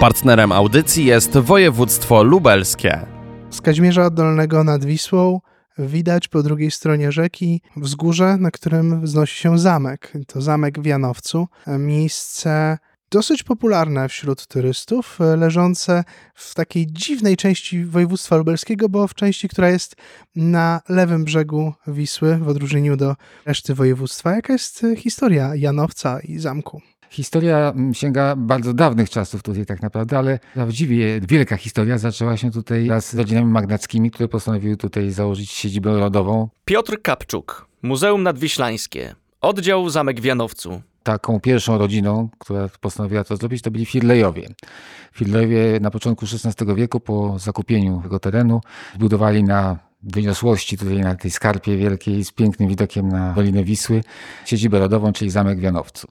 Partnerem audycji jest województwo lubelskie. Z Kazimierza Dolnego nad Wisłą widać po drugiej stronie rzeki wzgórze, na którym wznosi się zamek. To zamek w Janowcu, miejsce dosyć popularne wśród turystów, leżące w takiej dziwnej części województwa lubelskiego, bo w części, która jest na lewym brzegu Wisły, w odróżnieniu do reszty województwa. Jaka jest historia Janowca i zamku? Historia mm, sięga bardzo dawnych czasów tutaj tak naprawdę, ale prawdziwie wielka historia zaczęła się tutaj z rodzinami magnackimi, które postanowiły tutaj założyć siedzibę rodową. Piotr Kapczuk, Muzeum Nadwiślańskie, oddział Zamek w Janowcu. Taką pierwszą rodziną, która postanowiła to zrobić, to byli Firlejowie. Firlejowie na początku XVI wieku po zakupieniu tego terenu zbudowali na wyniosłości tutaj na tej skarpie wielkiej z pięknym widokiem na Dolinę Wisły siedzibę rodową, czyli Zamek w Janowcu.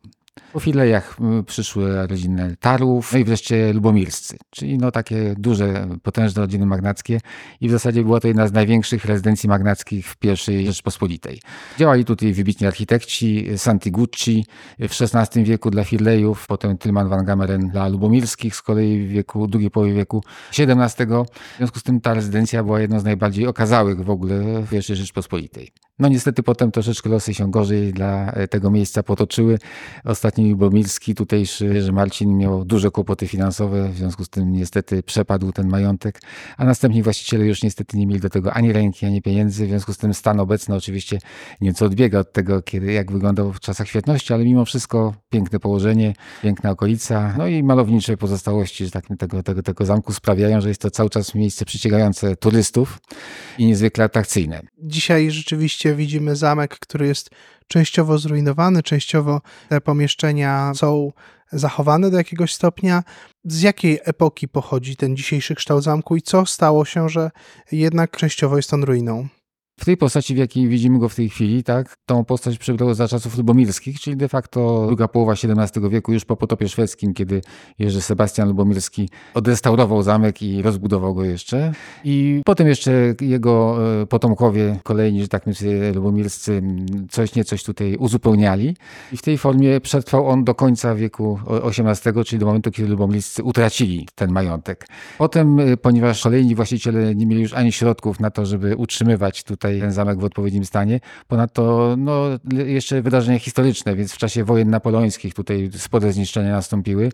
Po filejach przyszły rodziny Tarłów, no i wreszcie Lubomirscy, czyli no takie duże, potężne rodziny magnackie i w zasadzie była to jedna z największych rezydencji magnackich w I Rzeczpospolitej. Działali tutaj wybitni architekci, Santi Gucci w XVI wieku dla Firlejów, potem Tilman van Gameren dla Lubomirskich z kolei w wieku, drugiej połowie wieku XVII. W związku z tym ta rezydencja była jedną z najbardziej okazałych w ogóle w I Rzeczpospolitej. No niestety potem troszeczkę losy się gorzej dla tego miejsca potoczyły. Ostatni Lubomilski, tutejszy że Marcin miał duże kłopoty finansowe, w związku z tym niestety przepadł ten majątek, a następni właściciele już niestety nie mieli do tego ani ręki, ani pieniędzy, w związku z tym stan obecny oczywiście nieco odbiega od tego, kiedy, jak wyglądał w czasach świetności, ale mimo wszystko piękne położenie, piękna okolica, no i malownicze pozostałości że tak, tego, tego, tego zamku sprawiają, że jest to cały czas miejsce przyciągające turystów i niezwykle atrakcyjne. Dzisiaj rzeczywiście widzimy zamek, który jest częściowo zrujnowany, częściowo te pomieszczenia są zachowane do jakiegoś stopnia. Z jakiej epoki pochodzi ten dzisiejszy kształt zamku i co stało się, że jednak częściowo jest on ruiną? W tej postaci, w jakiej widzimy go w tej chwili, tak, tą postać przybrał za czasów lubomirskich, czyli de facto druga połowa XVII wieku, już po potopie szwedzkim, kiedy Jerzy Sebastian Lubomirski odrestaurował zamek i rozbudował go jeszcze. I potem jeszcze jego e, potomkowie, kolejni, że tak mówię, lubomirscy, coś nie coś tutaj uzupełniali. I w tej formie przetrwał on do końca wieku XVIII, czyli do momentu, kiedy lubomirscy utracili ten majątek. Potem, e, ponieważ kolejni właściciele nie mieli już ani środków na to, żeby utrzymywać tutaj tutaj ten zamek w odpowiednim stanie. Ponadto no, jeszcze wydarzenia historyczne, więc w czasie wojen napoleońskich tutaj spore zniszczenia nastąpiły.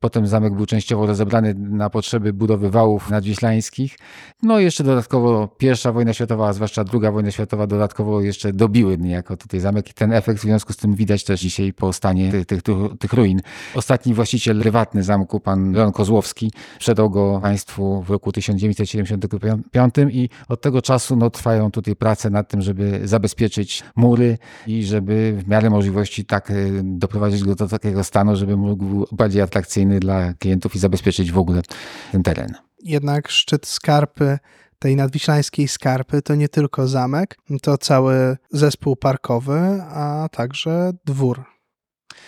Potem zamek był częściowo rozebrany na potrzeby budowy wałów nadwiślańskich. No i jeszcze dodatkowo pierwsza wojna światowa, a zwłaszcza druga wojna światowa dodatkowo jeszcze dobiły niejako tutaj zamek i ten efekt w związku z tym widać też dzisiaj po stanie tych, tych, tych ruin. Ostatni właściciel prywatny zamku, pan Leon Kozłowski, sprzedał go państwu w roku 1975 i od tego czasu no, trwają tutaj prace nad tym, żeby zabezpieczyć mury i żeby w miarę możliwości tak e, doprowadzić go do takiego stanu, żeby mógł bardziej atrakcyjny dla klientów i zabezpieczyć w ogóle ten teren. Jednak szczyt skarpy tej nadwiślańskiej skarpy to nie tylko zamek, to cały zespół parkowy, a także dwór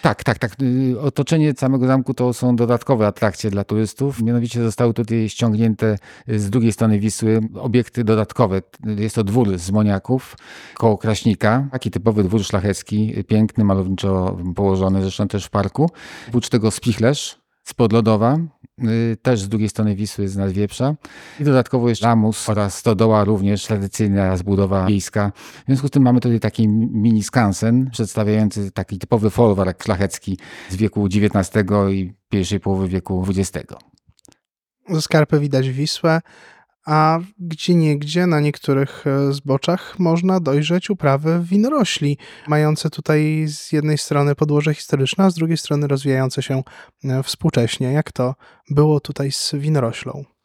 tak, tak, tak. Y, otoczenie samego zamku to są dodatkowe atrakcje dla turystów. Mianowicie zostały tutaj ściągnięte y, z drugiej strony Wisły obiekty dodatkowe. Jest to dwór z Moniaków koło Kraśnika. Taki typowy dwór szlachecki, piękny, malowniczo położony, zresztą też w parku. Oprócz tego spichlerz, spodlodowa, y, też z drugiej strony Wisły z Nadwieprza i dodatkowo jeszcze Ramus oraz Stodoła również tradycyjna zbudowa wiejska. W związku z tym mamy tutaj taki mini skansen przedstawiający taki typowy folwark szlachecki z wieku XIX i pierwszej połowy wieku XX. Ze skarpy widać Wisłę, a gdzie niegdzie na niektórych e, zboczach można dojrzeć uprawy winorośli, mające tutaj z jednej strony podłoże historyczne, a z drugiej strony rozwijające się e, współcześnie. Jak to było tutaj z winoroślą?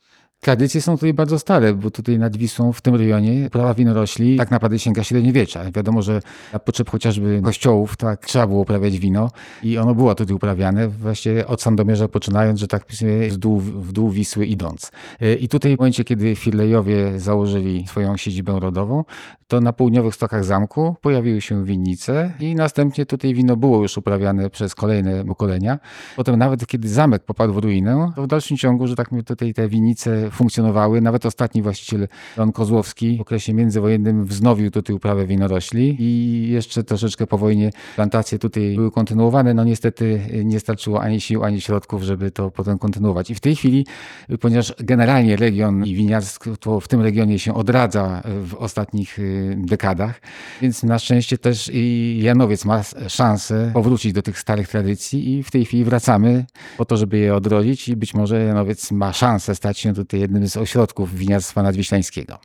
Tradycje są tutaj bardzo stare, bo tutaj nad Wisłą, w tym rejonie, uprawa winorośli tak naprawdę sięga średniowiecza. Wiadomo, że na potrzeb chociażby kościołów tak trzeba było uprawiać wino i ono było tutaj uprawiane właśnie od Sandomierza poczynając, że tak w dół, w dół Wisły idąc. I tutaj w momencie, kiedy Firlejowie założyli swoją siedzibę rodową, to na południowych stokach zamku pojawiły się winnice i następnie tutaj wino było już uprawiane przez kolejne pokolenia. Potem nawet kiedy zamek popadł w ruinę, to w dalszym ciągu, że tak powiem, tutaj te winnice funkcjonowały. Nawet ostatni właściciel, Ron Kozłowski, w okresie międzywojennym wznowił tutaj uprawę winorośli i jeszcze troszeczkę po wojnie plantacje tutaj były kontynuowane. No niestety nie starczyło ani sił, ani środków, żeby to potem kontynuować. I w tej chwili, ponieważ generalnie region i winiarstwo w tym regionie się odradza w ostatnich y, dekadach, więc na szczęście też i Janowiec ma szansę powrócić do tych starych tradycji i w tej chwili wracamy po to, żeby je odrodzić i być może Janowiec ma szansę stać się tutaj jednym z ośrodków winiarstwa nadwiślańskiego.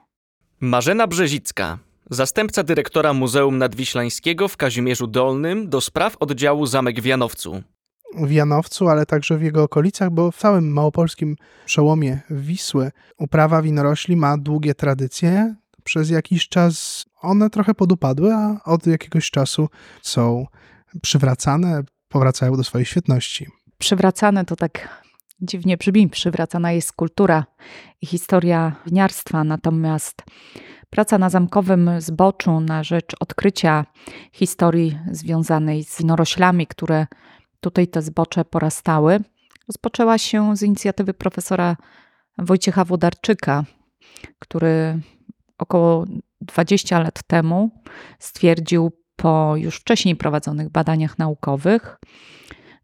Marzena Brzezicka, zastępca dyrektora Muzeum Nadwiślańskiego w Kazimierzu Dolnym do spraw oddziału Zamek w Janowcu. W Janowcu, ale także w jego okolicach, bo w całym małopolskim przełomie Wisły uprawa winorośli ma długie tradycje. Przez jakiś czas one trochę podupadły, a od jakiegoś czasu są przywracane, powracają do swojej świetności. Przywracane to tak dziwnie brzmi, przywracana jest kultura i historia winiarstwa, natomiast praca na zamkowym zboczu na rzecz odkrycia historii związanej z winoroślami, które tutaj te zbocze porastały, rozpoczęła się z inicjatywy profesora Wojciecha Wodarczyka, który około 20 lat temu stwierdził po już wcześniej prowadzonych badaniach naukowych,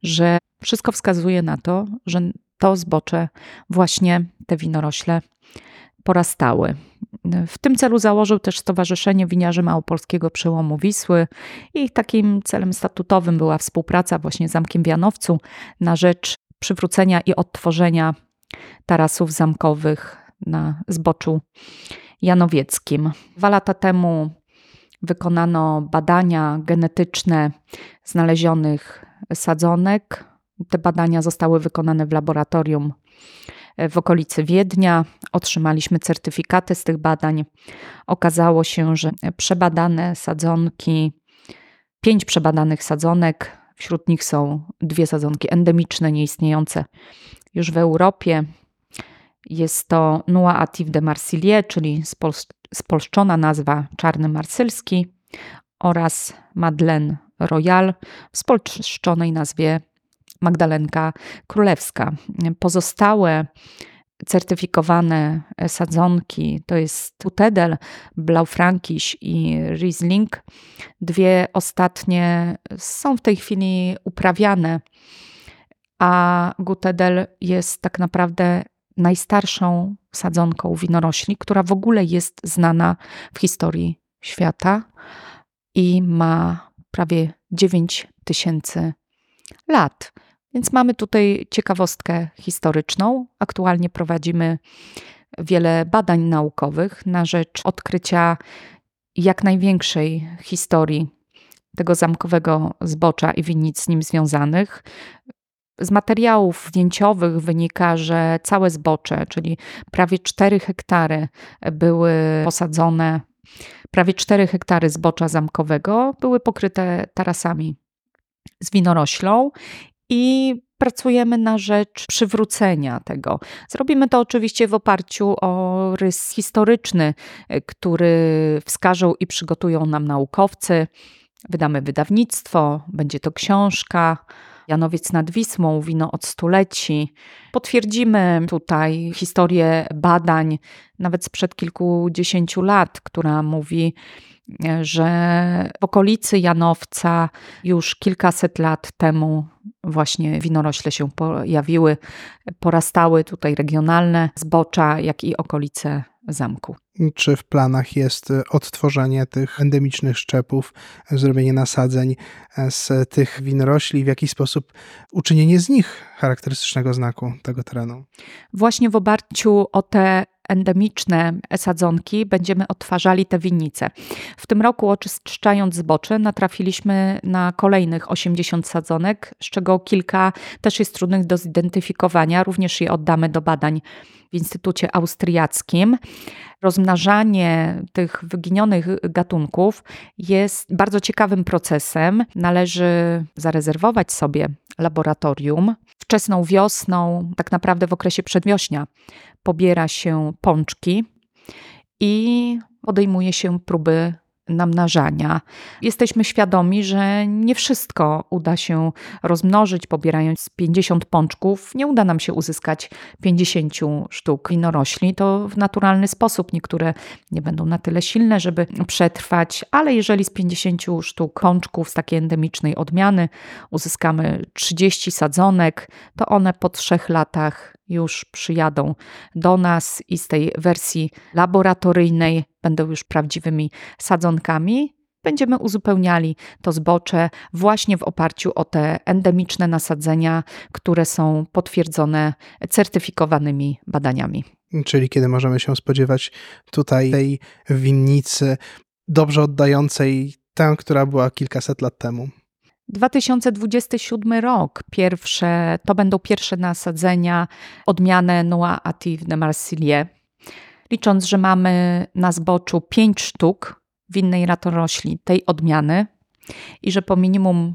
że wszystko wskazuje na to, że to zbocze, właśnie te winorośle porastały. W tym celu założył też Stowarzyszenie Winiarzy Małopolskiego Przełomu Wisły i takim celem statutowym była współpraca właśnie z Zamkiem Wianowcu na rzecz przywrócenia i odtworzenia tarasów zamkowych na zboczu janowieckim. Dwa lata temu wykonano badania genetyczne znalezionych sadzonek. Te badania zostały wykonane w laboratorium w okolicy Wiednia. Otrzymaliśmy certyfikaty z tych badań. Okazało się, że przebadane sadzonki, pięć przebadanych sadzonek, wśród nich są dwie sadzonki endemiczne, nieistniejące już w Europie. Jest to Noix de Marsillier, czyli spolszczona nazwa czarny marsylski oraz Madeleine Royal w spolszczonej nazwie Magdalenka Królewska. Pozostałe certyfikowane sadzonki to jest Utedel, Blaufränkisch i Riesling. Dwie ostatnie są w tej chwili uprawiane, a Gutedel jest tak naprawdę najstarszą sadzonką winorośli, która w ogóle jest znana w historii świata i ma prawie 9 tysięcy lat. Więc mamy tutaj ciekawostkę historyczną. Aktualnie prowadzimy wiele badań naukowych na rzecz odkrycia jak największej historii tego zamkowego zbocza i winnic z nim związanych. Z materiałów zdjęciowych wynika, że całe zbocze, czyli prawie 4 hektary, były posadzone, prawie 4 hektary zbocza zamkowego były pokryte tarasami z winoroślą i pracujemy na rzecz przywrócenia tego. Zrobimy to oczywiście w oparciu o rys historyczny, który wskażą i przygotują nam naukowcy. Wydamy wydawnictwo, będzie to książka. Janowiec nad Wisłą, wino od stuleci. Potwierdzimy tutaj historię badań, nawet sprzed kilkudziesięciu lat, która mówi, że w okolicy Janowca już kilkaset lat temu właśnie winorośle się pojawiły, porastały tutaj regionalne zbocza, jak i okolice zamku. Czy w planach jest odtworzenie tych endemicznych szczepów, zrobienie nasadzeń z tych winorośli, w jakiś sposób uczynienie z nich charakterystycznego znaku tego terenu? Właśnie w oparciu o te endemiczne sadzonki będziemy odtwarzali te winnice. W tym roku oczyszczając zbocze natrafiliśmy na kolejnych 80 sadzonek, z czego kilka też jest trudnych do zidentyfikowania. Również je oddamy do badań w Instytucie Austriackim. Rozmnażanie tych wyginionych gatunków jest bardzo ciekawym procesem. Należy zarezerwować sobie laboratorium. Wczesną wiosną, tak naprawdę w okresie przedwiośnia, pobiera się pączki i podejmuje się próby namnażania. Jesteśmy świadomi, że nie wszystko uda się rozmnożyć, pobierając 50 pączków. Nie uda nam się uzyskać 50 sztuk winorośli. To w naturalny sposób. Niektóre nie będą na tyle silne, żeby przetrwać, ale jeżeli z 50 sztuk pączków z takiej endemicznej odmiany uzyskamy 30 sadzonek, to one po trzech latach już przyjadą do nas i z tej wersji laboratoryjnej będą już prawdziwymi sadzonkami. Będziemy uzupełniali to zbocze właśnie w oparciu o te endemiczne nasadzenia, które są potwierdzone certyfikowanymi badaniami. Czyli kiedy możemy się spodziewać tutaj tej winnicy dobrze oddającej tę, która była kilkaset lat temu. 2027 rok, pierwsze, to będą pierwsze nasadzenia odmiany Noa Atif de Marsillier. Licząc, że mamy na zboczu 5 sztuk winnej ratorośli tej odmiany i że po minimum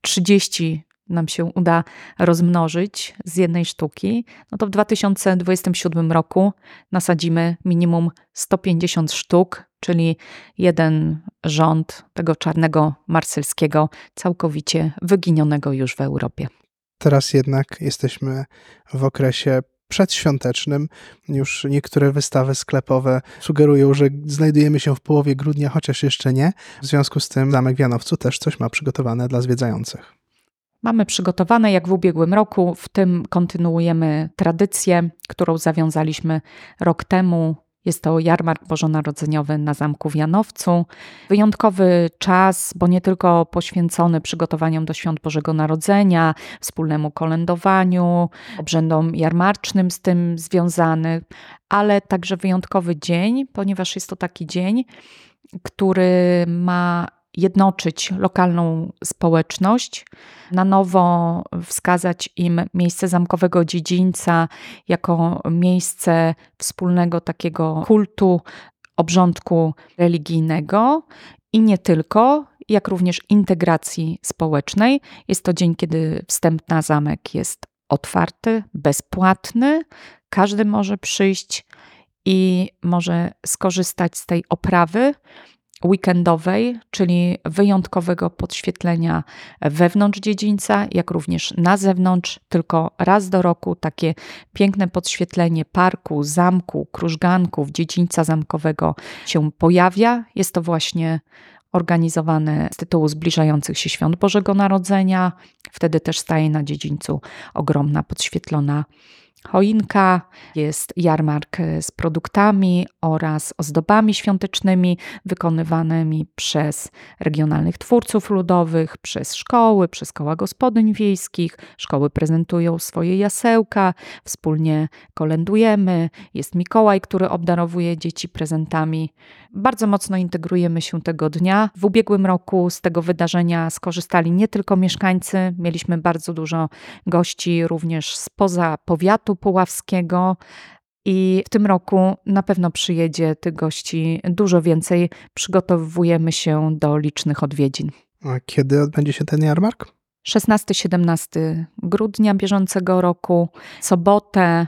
30 nam się uda rozmnożyć z jednej sztuki, no to w 2027 roku nasadzimy minimum 150 sztuk, czyli jeden rząd tego czarnego marsylskiego, całkowicie wyginionego już w Europie. Teraz jednak jesteśmy w okresie przedświątecznym. Już niektóre wystawy sklepowe sugerują, że znajdujemy się w połowie grudnia, chociaż jeszcze nie. W związku z tym Zamek w Janowcu też coś ma przygotowane dla zwiedzających. Mamy przygotowane jak w ubiegłym roku, w tym kontynuujemy tradycję, którą zawiązaliśmy rok temu. Jest to jarmark bożonarodzeniowy na Zamku w Janowcu. Wyjątkowy czas, bo nie tylko poświęcony przygotowaniom do świąt Bożego Narodzenia, wspólnemu kolędowaniu, obrzędom jarmarcznym z tym związanych, ale także wyjątkowy dzień, ponieważ jest to taki dzień, który ma jednoczyć lokalną społeczność, na nowo wskazać im miejsce zamkowego dziedzińca jako miejsce wspólnego takiego kultu, obrządku religijnego i nie tylko, jak również integracji społecznej. Jest to dzień, kiedy wstęp na zamek jest otwarty, bezpłatny, każdy może przyjść i może skorzystać z tej oprawy weekendowej, czyli wyjątkowego podświetlenia wewnątrz dziedzińca, jak również na zewnątrz, tylko raz do roku takie piękne podświetlenie parku, zamku, krużganków, dziedzińca zamkowego się pojawia. Jest to właśnie organizowane z tytułu zbliżających się świąt Bożego Narodzenia. Wtedy też staje na dziedzińcu ogromna podświetlona choinka, jest jarmark z produktami oraz ozdobami świątecznymi wykonywanymi przez regionalnych twórców ludowych, przez szkoły, przez koła gospodyń wiejskich. Szkoły prezentują swoje jasełka, wspólnie kolędujemy. Jest Mikołaj, który obdarowuje dzieci prezentami. Bardzo mocno integrujemy się tego dnia. W ubiegłym roku z tego wydarzenia skorzystali nie tylko mieszkańcy, mieliśmy bardzo dużo gości również spoza powiatu puławskiego. I w tym roku na pewno przyjedzie tych gości dużo więcej. Przygotowujemy się do licznych odwiedzin. A kiedy odbędzie się ten jarmark? 16-17 grudnia bieżącego roku, sobotę.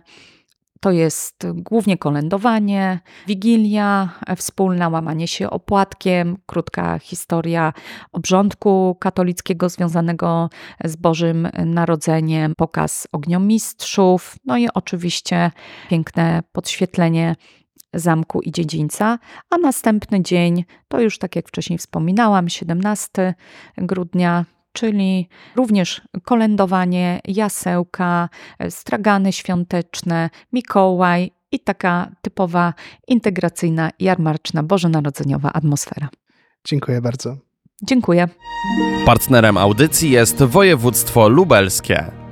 To jest głównie kolędowanie, wigilia wspólna, łamanie się opłatkiem, krótka historia obrządku katolickiego związanego z Bożym Narodzeniem, pokaz ogniomistrzów, no i oczywiście piękne podświetlenie zamku i dziedzińca, a następny dzień to już tak jak wcześniej wspominałam, 17 grudnia czyli również kolędowanie, jasełka, stragany świąteczne, Mikołaj i taka typowa integracyjna, jarmarczna, bożonarodzeniowa atmosfera. Dziękuję bardzo. Dziękuję. Partnerem audycji jest województwo lubelskie.